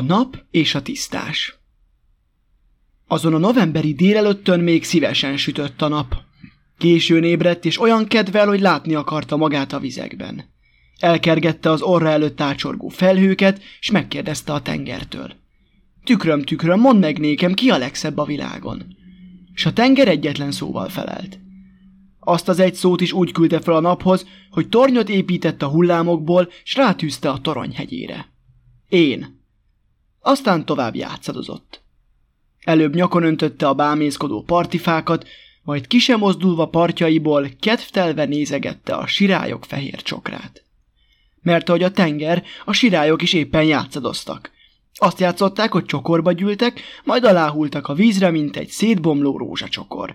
nap és a tisztás Azon a novemberi délelőttön még szívesen sütött a nap. Későn ébredt, és olyan kedvel, hogy látni akarta magát a vizekben. Elkergette az orra előtt ácsorgó felhőket, és megkérdezte a tengertől. Tükröm, tükröm, mondd meg nékem, ki a legszebb a világon? És a tenger egyetlen szóval felelt. Azt az egy szót is úgy küldte fel a naphoz, hogy tornyot épített a hullámokból, s rátűzte a torony hegyére. Én. Aztán tovább játszadozott. Előbb nyakon öntötte a bámészkodó partifákat, majd kisemozdulva partjaiból kedvtelve nézegette a sirályok fehér csokrát. Mert ahogy a tenger, a sirályok is éppen játszadoztak. Azt játszották, hogy csokorba gyűltek, majd aláhultak a vízre, mint egy szétbomló rózsacsokor.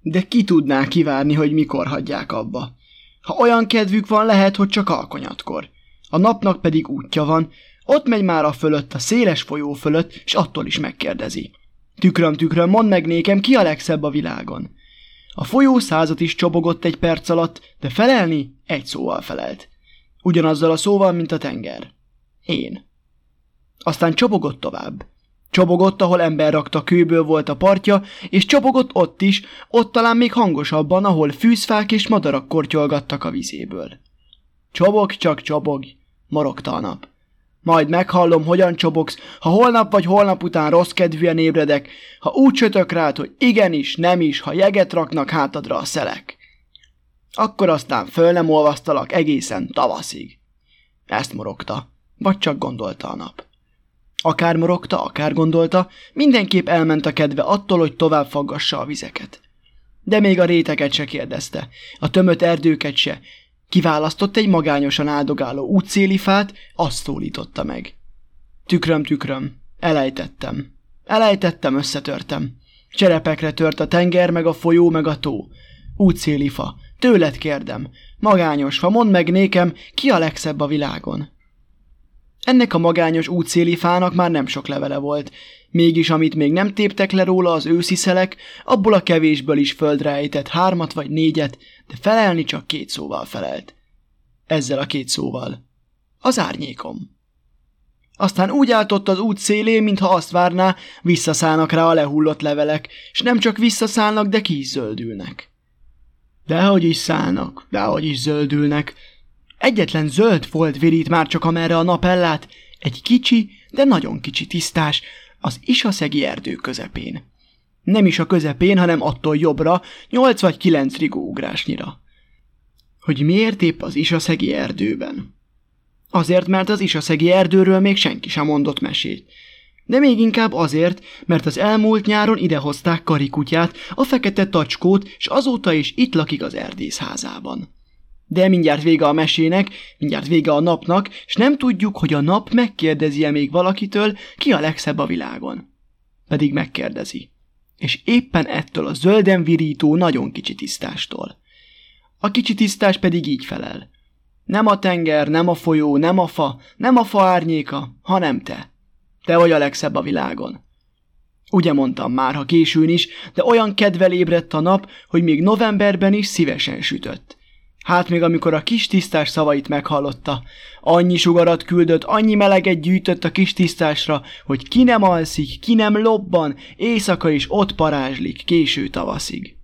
De ki tudná kivárni, hogy mikor hagyják abba? Ha olyan kedvük van, lehet, hogy csak alkonyatkor. A napnak pedig útja van, ott megy már a fölött, a széles folyó fölött, és attól is megkérdezi. Tükröm, tükröm, mondd meg nékem, ki a legszebb a világon. A folyó százat is csobogott egy perc alatt, de felelni egy szóval felelt. Ugyanazzal a szóval, mint a tenger. Én. Aztán csobogott tovább. Csobogott, ahol ember rakta kőből volt a partja, és csobogott ott is, ott talán még hangosabban, ahol fűzfák és madarak kortyolgattak a vizéből. Csobog, csak csobog, morogta a nap. Majd meghallom, hogyan csobogsz, ha holnap vagy holnap után rossz kedvűen ébredek, ha úgy csötök rád, hogy igenis, nem is, ha jeget raknak hátadra a szelek. Akkor aztán föl nem olvasztalak egészen tavaszig. Ezt morogta, vagy csak gondolta a nap. Akár morogta, akár gondolta, mindenképp elment a kedve attól, hogy tovább faggassa a vizeket. De még a réteket se kérdezte, a tömött erdőket se, Kiválasztott egy magányosan áldogáló útszéli fát, azt szólította meg. Tükröm, tükröm, elejtettem. Elejtettem, összetörtem. Cserepekre tört a tenger, meg a folyó, meg a tó. Útszéli fa, tőled kérdem. Magányos fa, mondd meg nékem, ki a legszebb a világon? Ennek a magányos útszéli fának már nem sok levele volt, mégis amit még nem téptek le róla az őszi szelek, abból a kevésből is földre ejtett hármat vagy négyet, de felelni csak két szóval felelt. Ezzel a két szóval. Az árnyékom. Aztán úgy álltott az út szélén, mintha azt várná, visszaszállnak rá a lehullott levelek, és nem csak visszaszállnak, de ki is zöldülnek. Dehogy is szállnak, dehogy is zöldülnek. Egyetlen zöld volt virít már csak amerre a nap ellát, egy kicsi, de nagyon kicsi tisztás, az isaszegi erdő közepén. Nem is a közepén, hanem attól jobbra, nyolc vagy kilenc rigóugrásnyira. Hogy miért épp az isaszegi erdőben? Azért, mert az isaszegi erdőről még senki sem mondott mesét. De még inkább azért, mert az elmúlt nyáron idehozták karikutyát, a fekete tacskót, és azóta is itt lakik az erdészházában. De mindjárt vége a mesének, mindjárt vége a napnak, és nem tudjuk, hogy a nap megkérdezi-e még valakitől, ki a legszebb a világon. Pedig megkérdezi. És éppen ettől a zölden virító nagyon kicsi tisztástól. A kicsi tisztás pedig így felel. Nem a tenger, nem a folyó, nem a fa, nem a fa árnyéka, hanem te. Te vagy a legszebb a világon. Ugye mondtam már, ha későn is, de olyan kedvel ébredt a nap, hogy még novemberben is szívesen sütött. Hát még amikor a kis tisztás szavait meghallotta. Annyi sugarat küldött, annyi meleget gyűjtött a kis tisztásra, hogy ki nem alszik, ki nem lobban, éjszaka is ott parázslik, késő tavaszig.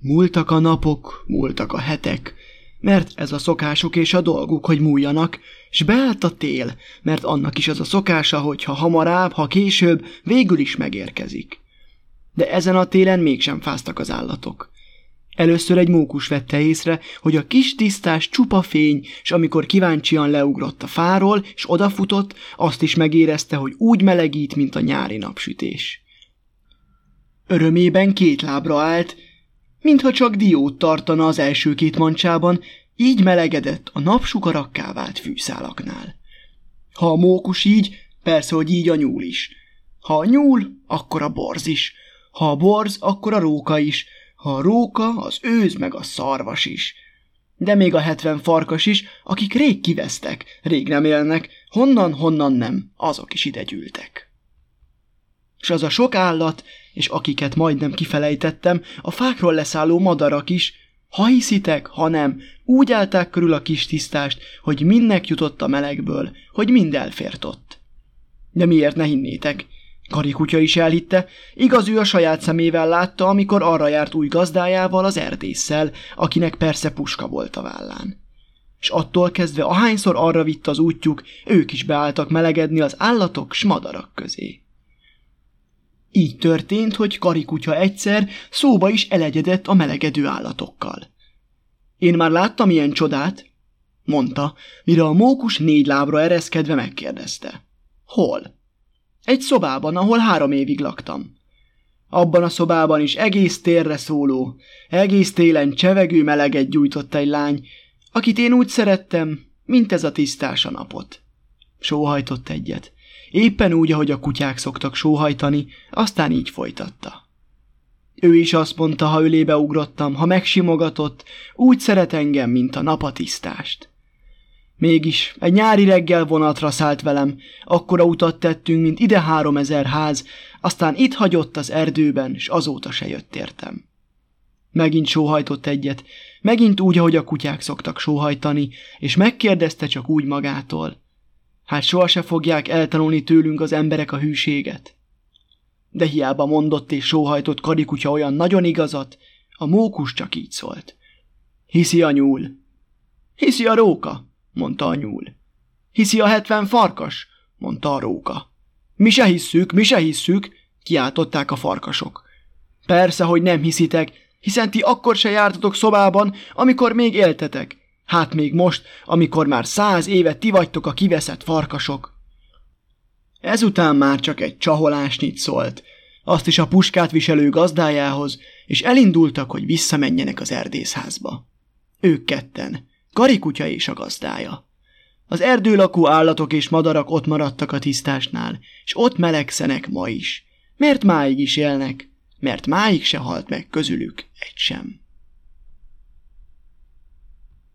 Múltak a napok, múltak a hetek, mert ez a szokásuk és a dolguk, hogy múljanak, s beállt a tél, mert annak is az a szokása, hogy ha hamarabb, ha később, végül is megérkezik. De ezen a télen mégsem fáztak az állatok. Először egy mókus vette észre, hogy a kis tisztás csupa fény, és amikor kíváncsian leugrott a fáról, és odafutott, azt is megérezte, hogy úgy melegít, mint a nyári napsütés. Örömében két lábra állt, mintha csak diót tartana az első két mancsában, így melegedett a napsugarakká vált fűszálaknál. Ha a mókus így, persze, hogy így a nyúl is. Ha a nyúl, akkor a borz is. Ha a borz, akkor a róka is, ha a róka, az őz meg a szarvas is. De még a hetven farkas is, akik rég kivesztek, rég nem élnek, honnan-honnan nem, azok is ide gyűltek. És az a sok állat, és akiket majdnem kifelejtettem, a fákról leszálló madarak is, ha hiszitek, ha nem, úgy állták körül a kis tisztást, hogy mindnek jutott a melegből, hogy mind elfért ott. De miért ne hinnétek? Karikutya is elhitte, igaz ő a saját szemével látta, amikor arra járt új gazdájával, az erdésszel, akinek persze puska volt a vállán. És attól kezdve ahányszor arra vitt az útjuk, ők is beálltak melegedni az állatok s madarak közé. Így történt, hogy karikutya egyszer szóba is elegyedett a melegedő állatokkal. Én már láttam ilyen csodát, mondta, mire a mókus négy lábra ereszkedve megkérdezte. Hol? Egy szobában, ahol három évig laktam. Abban a szobában is egész térre szóló, egész télen csevegő meleget gyújtott egy lány, akit én úgy szerettem, mint ez a tisztás a napot. Sóhajtott egyet. Éppen úgy, ahogy a kutyák szoktak sóhajtani, aztán így folytatta. Ő is azt mondta, ha ölébe ugrottam, ha megsimogatott, úgy szeret engem, mint a napatisztást. Mégis egy nyári reggel vonatra szállt velem, akkora utat tettünk, mint ide három ezer ház, aztán itt hagyott az erdőben, s azóta se jött értem. Megint sóhajtott egyet, megint úgy, ahogy a kutyák szoktak sóhajtani, és megkérdezte csak úgy magától. Hát soha se fogják eltanulni tőlünk az emberek a hűséget. De hiába mondott és sóhajtott karikutya olyan nagyon igazat, a mókus csak így szólt. Hiszi a nyúl. Hiszi a róka, mondta a nyúl. Hiszi a hetven farkas, mondta a róka. Mi se hisszük, mi se hisszük, kiáltották a farkasok. Persze, hogy nem hiszitek, hiszen ti akkor se jártatok szobában, amikor még éltetek. Hát még most, amikor már száz éve ti vagytok a kiveszett farkasok. Ezután már csak egy csaholásnyit szólt, azt is a puskát viselő gazdájához, és elindultak, hogy visszamenjenek az erdészházba. Ők ketten, Karikutya és a gazdája. Az erdőlakó állatok és madarak ott maradtak a tisztásnál, és ott melegszenek ma is. Mert máig is élnek, mert máig se halt meg közülük egy sem.